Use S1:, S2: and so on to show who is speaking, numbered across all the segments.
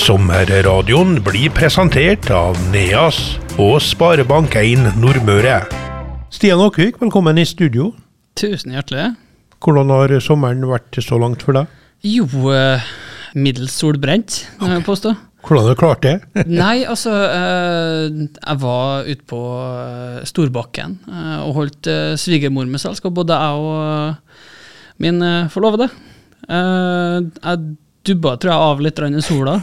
S1: Sommerradioen blir presentert av Neas og Sparebank1 Nordmøre. Stian Åkvik, velkommen i studio.
S2: Tusen hjertelig.
S1: Hvordan har sommeren vært så langt for deg?
S2: Jo, eh, middels solbrent, vil jeg påstå.
S1: Hvordan har du klart det?
S2: Nei, altså eh, Jeg var ute på eh, Storbakken og holdt svigermor med selskap, både jeg og min forlovede. Eh, jeg dubba tror jeg av litt i sola.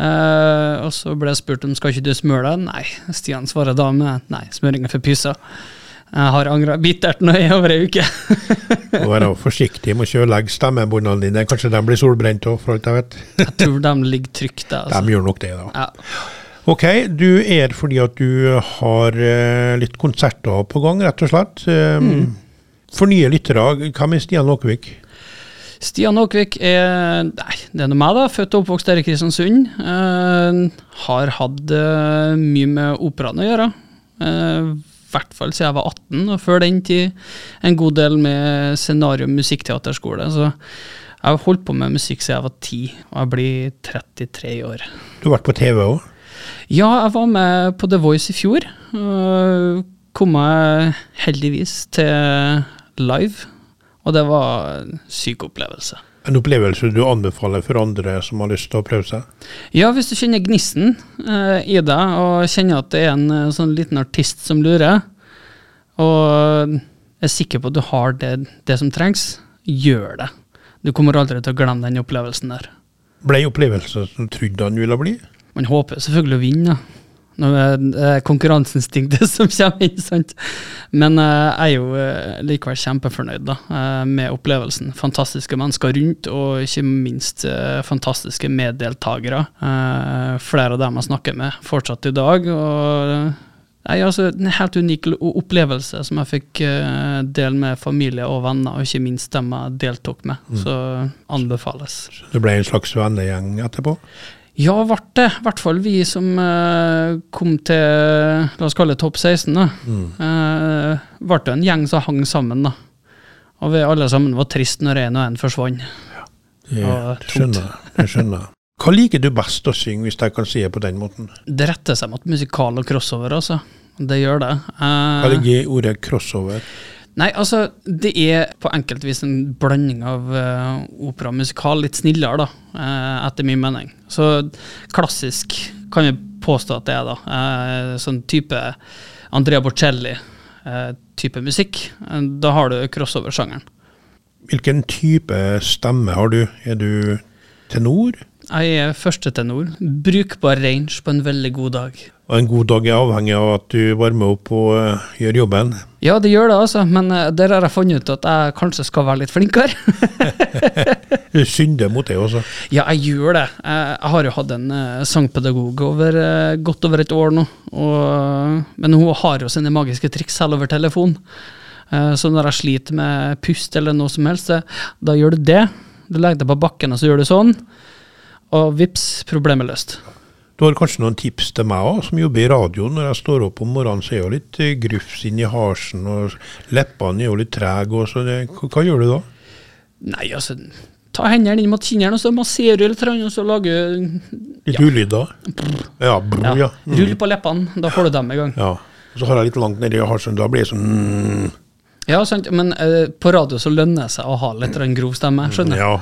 S2: uh, og så ble jeg spurt om skal ikke du smøre deg. Nei. Stian svarer da med nei, smøring er for pyser. Jeg har angra bittert nå i over ei uke.
S1: Må være forsiktig med å kjøre ødelegge stemmebåndene dine. Kanskje de blir solbrent òg, for alt jeg vet.
S2: Jeg tror de ligger trygt der.
S1: De
S2: Altså.
S1: gjør nok det, da.
S2: Ja.
S1: Ok, du er fordi at du har eh, litt konserter på gang, rett og slett. Um, For nye lyttere, hva med Stian Åkvik?
S2: Stian Åkvik er Nei, det er noe meg, da. Født og oppvokst her i Kristiansund. Uh, har hatt uh, mye med operaen å gjøre. Eh, I hvert fall siden jeg var 18, og før den tid en god del med scenario- og musikkteaterskole. Så jeg har holdt på med musikk siden jeg var 10, og jeg blir 33 i år.
S1: Du har vært på TV òg.
S2: Ja, jeg var med på The Voice i fjor. Uh, kom meg heldigvis til live, og det var en syk opplevelse.
S1: En opplevelse du anbefaler for andre som har lyst til å prøve seg?
S2: Ja, hvis du kjenner gnisten eh, i deg, og kjenner at det er en eh, sånn liten artist som lurer, og er sikker på at du har det, det som trengs, gjør det. Du kommer aldri til å glemme den opplevelsen der.
S1: Ble opplevelsen som du trodde han ville bli?
S2: Man håper selvfølgelig å vinne, da. Nå er det konkurranseinstinktet som kommer inn, sant. Men eh, jeg er jo eh, likevel kjempefornøyd da, eh, med opplevelsen. Fantastiske mennesker rundt, og ikke minst eh, fantastiske meddeltakere. Eh, flere av dem jeg snakker med fortsatt i dag. og Nei, altså, En helt unik opplevelse som jeg fikk eh, dele med familie og venner, og ikke minst dem jeg deltok med. Så anbefales.
S1: Så Det ble en slags vennegjeng etterpå?
S2: Ja, ble det. I hvert fall vi som eh, kom til la oss kalle det topp 16. da. Eh, ble det en gjeng som hang sammen. da. Og vi alle sammen var trist når en og en forsvant.
S1: Det
S2: Ja,
S1: skjønner jeg. Skjønner jeg. Hva liker du best å synge, hvis jeg kan si det på den måten?
S2: Det retter seg mot musikal og crossover, altså. Det gjør det. Eh,
S1: Hva ligger i ordet crossover?
S2: Nei, altså, det er på enkelte vis en blanding av uh, opera og musikal. Litt snillere, da, eh, etter min mening. Så klassisk kan vi påstå at det er, da. Eh, sånn type Andrea Bocelli-type musikk. Eh, da har du crossover-sjangeren.
S1: Hvilken type stemme har du? Er du tenor?
S2: Jeg er førstetenor. Brukbar range på en veldig god dag.
S1: Og en god dag er avhengig av at du varmer opp og eh, gjør jobben.
S2: Ja, det gjør det, altså, men eh, der har jeg funnet ut at jeg kanskje skal være litt flinkere.
S1: Du synder mot det også.
S2: Ja, jeg gjør det. Jeg, jeg har jo hatt en eh, sangpedagog over eh, godt over et år nå. Og, men hun har jo sine magiske triks selv over telefon. Eh, så når jeg sliter med pust eller noe som helst, eh, da gjør du det. Du legger deg på bakken, og så gjør du sånn. Og vips, problemet løst.
S1: Du har kanskje noen tips til meg òg, som jobber i radioen. Når jeg står opp om morgenen, så er jeg litt eh, grufs inni harsen, og leppene er jo litt trege. det- Hva, hva gjør du da?
S2: Nei, altså Ta hendene inn mot kinnene, og så masserer du litt, og så lager
S1: Litt
S2: Ja.
S1: ulyder? Ja, brr,
S2: ja,
S1: ja. Mm.
S2: Rull på leppene, da får du dem i gang.
S1: ja. Og så har jeg litt langt nedi harsen, da blir jeg sånn mm,
S2: Ja, sant, men uh, på radio så lønner det seg å ha litt grov stemme, skjønner du?
S1: Ja.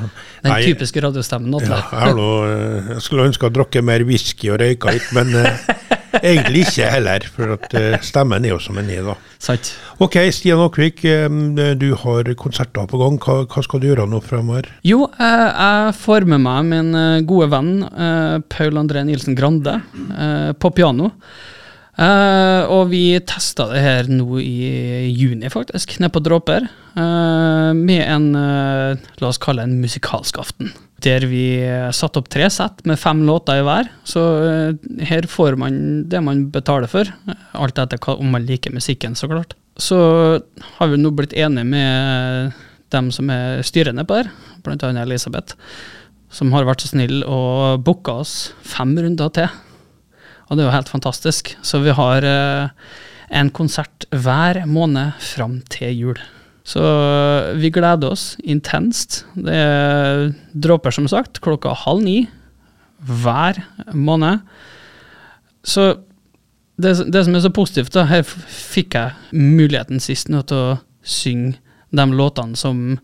S2: Den
S1: Nei,
S2: typiske radiostemmen.
S1: Ja, jeg, noe, eh, jeg skulle ønske jeg drukket mer whisky og røyka litt, men uh, egentlig ikke heller. For at uh, stemmen er jo som den er, da.
S2: Sant.
S1: Ok, Stian Åkvik, um, du har konserter på gang. Hva, hva skal du gjøre nå fremover?
S2: Jo, jeg får med meg min gode venn Paul André Nilsen Grande på piano. Eh, og vi testa det her nå i juni, faktisk, nede på Dråper. Uh, med en, uh, la oss kalle en musikalsk aften. Der vi satte opp tre sett med fem låter i hver. Så her får man det man betaler for, alt etter om man liker musikken, så klart. Så har vi nå blitt enige med dem som er styrende på her, annet Elisabeth, som har vært så snill og booka oss fem runder til. Og det er jo helt fantastisk. Så vi har eh, en konsert hver måned fram til jul. Så eh, vi gleder oss intenst. Det er dråper, som sagt, klokka halv ni hver måned. Så det, det som er så positivt, da, her fikk jeg muligheten sist nå til å synge de låtene som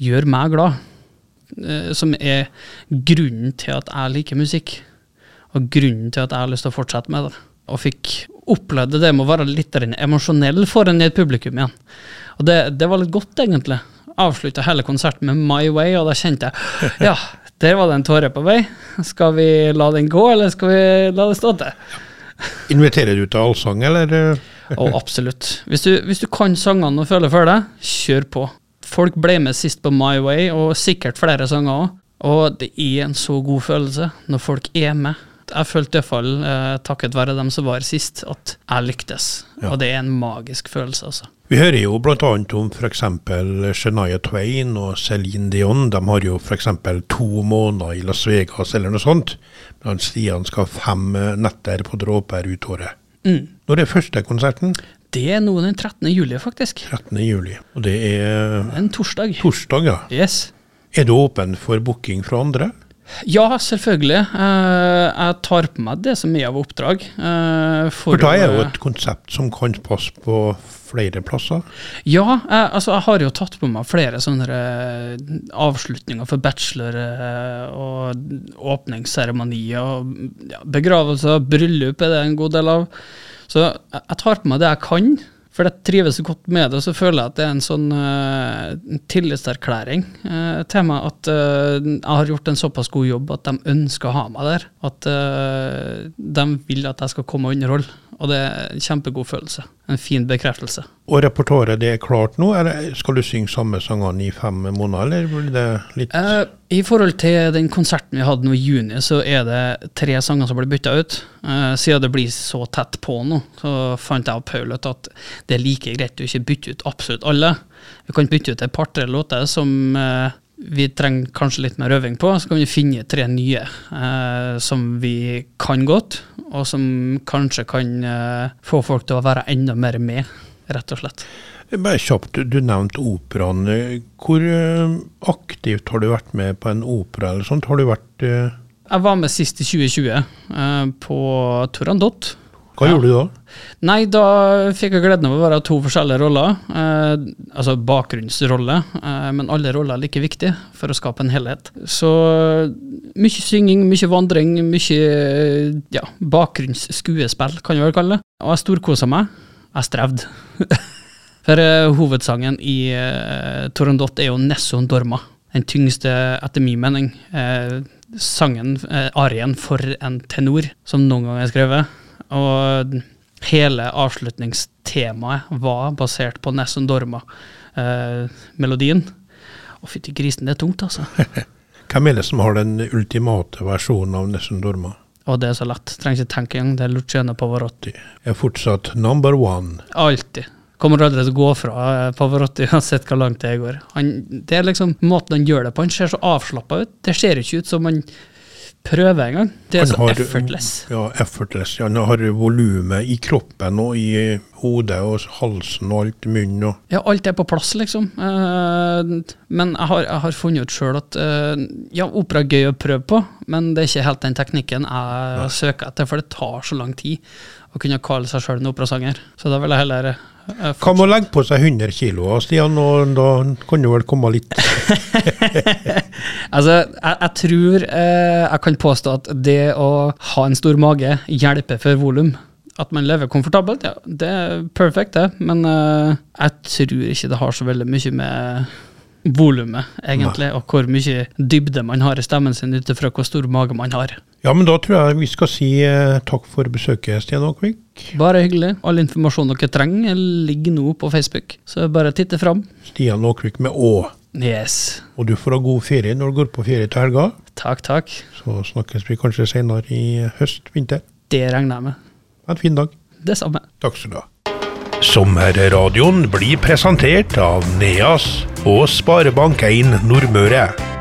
S2: gjør meg glad. Eh, Som er grunnen til at jeg liker musikk, og grunnen til at jeg har lyst til å fortsette med det. Og fikk opplevd det med å være litt emosjonell foran et publikum igjen. Og det, det var litt godt, egentlig. Avslutta hele konserten med My Way, og da kjente jeg ja, der var det en tåre på vei. Skal vi la den gå, eller skal vi la det stå til?
S1: Inviterer du til allsang, eller?
S2: oh, absolutt. Hvis du, hvis du kan sangene og føler for deg, kjør på. Folk ble med sist på My Way, og sikkert flere sanger òg. Og det er en så god følelse når folk er med. Jeg følte iallfall, eh, takket være dem som var sist, at jeg lyktes.
S1: Ja.
S2: Og det er en magisk følelse, altså.
S1: Vi hører jo bl.a. om f.eks. Shania Twain og Céline Dion. De har jo f.eks. to måneder i Las Vegas eller noe sånt. Mens Stian skal ha fem eh, netter på dråper ut året.
S2: Mm.
S1: Når er første konserten?
S2: Det er nå den 13. juli, faktisk.
S1: 13. juli. Og det er
S2: En torsdag.
S1: torsdag, ja.
S2: Yes.
S1: Er du åpen for booking fra andre?
S2: Ja, selvfølgelig. Eh, jeg tar på meg det som er av oppdrag. eh,
S1: For da er jo et konsept som kan passe på flere plasser.
S2: Ja, jeg, altså jeg har jo tatt på meg flere sånne eh, avslutninger for bachelor og åpningsseremonier og ja, begravelser, bryllup er det en god del av. Så jeg, jeg tar på meg det jeg kan, for jeg trives så godt med det. Og så føler jeg at det er en sånn uh, tillitserklæring uh, til meg at uh, jeg har gjort en såpass god jobb at de ønsker å ha meg der. At de vil at jeg skal komme og underholde. Og det er en kjempegod følelse. En fin bekreftelse.
S1: Og repertoaret det er klart nå, eller skal du synge samme sangene i fem måneder, eller blir det litt
S2: I forhold til den konserten vi hadde nå i juni, så er det tre sanger som blir bytta ut. Eh, siden det blir så tett på nå, så fant jeg og Paul ut at det er like greit å ikke bytte ut absolutt alle. Vi kan bytte ut et par-tre låter som uh, vi trenger kanskje litt mer øving på. Så kan vi finne tre nye uh, som vi kan godt, og som kanskje kan få folk til å være enda mer med, rett og slett.
S1: Bare kjapt, du nevnte operaen. Hvor aktivt har du vært med på en opera eller sånt? Har du vært
S2: Jeg var med sist i 2020 eh, på Turandot.
S1: Hva
S2: Ja.
S1: gjorde du da?
S2: Nei, da fikk jeg gleden av å være to forskjellige roller. Eh, altså bakgrunnsrolle, eh, men alle roller er like viktige for å skape en helhet. Så mye synging, mye vandring, mye ja, bakgrunnsskuespill, kan jeg vel kalle det. Og jeg storkosa meg. Jeg strevde. for eh, hovedsangen i eh, Torandot er jo Nesson Dorma. Den tyngste, etter min mening, eh, sangen, eh, arien for en tenor, som noen gang er skrevet. Og hele avslutningstemaet var basert på Nessun Dorma-melodien. og fytti grisen, det er tungt, altså.
S1: Hvem er det som har den ultimate versjonen av Nessun Dorma?
S2: Og det er så lett. Trenger ikke tenke engang. Det er Luciano Pavarotti.
S1: Er fortsatt number one.
S2: Alltid. Kommer aldri til å gå fra eh, Pavarotti uansett hvor langt det går. Han, det er liksom måten han gjør det på. Han ser så avslappa ut. Det ser ikke ut som han prøver engang. Det er
S1: Han
S2: så
S1: har-
S2: effortless.
S1: Ja, effortless. Ja, Han har volumet i kroppen og i hodet og halsen og alt munnen. Og.
S2: Ja, alt er på plass, liksom. Eh, men jeg har, jeg har funnet ut sjøl at eh, ja, opera er gøy å prøve på, men det er ikke helt den teknikken jeg søker etter, for det tar så lang tid å kunne kalle seg sjøl en operasanger. Så da vil jeg heller
S1: kan med å legge på seg 100 kilo, Stian? Og da kan det vel komme litt
S2: Altså, jeg, jeg tror eh, jeg kan påstå at det å ha en stor mage hjelper for volum. At man lever komfortabelt, ja, det er perfekt, det. Men eh, jeg tror ikke det har så veldig mye med volumet, egentlig, og hvor mye dybde man har i stemmen sin ut ifra hvor stor mage man har.
S1: Ja, men da tror jeg vi skal si eh, takk for besøket, Stian Aakvik.
S2: Bare hyggelig. All informasjon dere trenger, ligger nå på Facebook, så bare titte fram.
S1: Stian Aakvik med Å.
S2: Yes.
S1: Og du får ha god ferie når du går på ferie til helga.
S2: Takk, takk.
S1: Så snakkes vi kanskje senere i høst, vinter.
S2: Det regner jeg med.
S1: En fin dag.
S2: Det samme.
S1: Takk skal du ha. Sommerradioen blir presentert av Neas og Sparebank1 Nordmøre.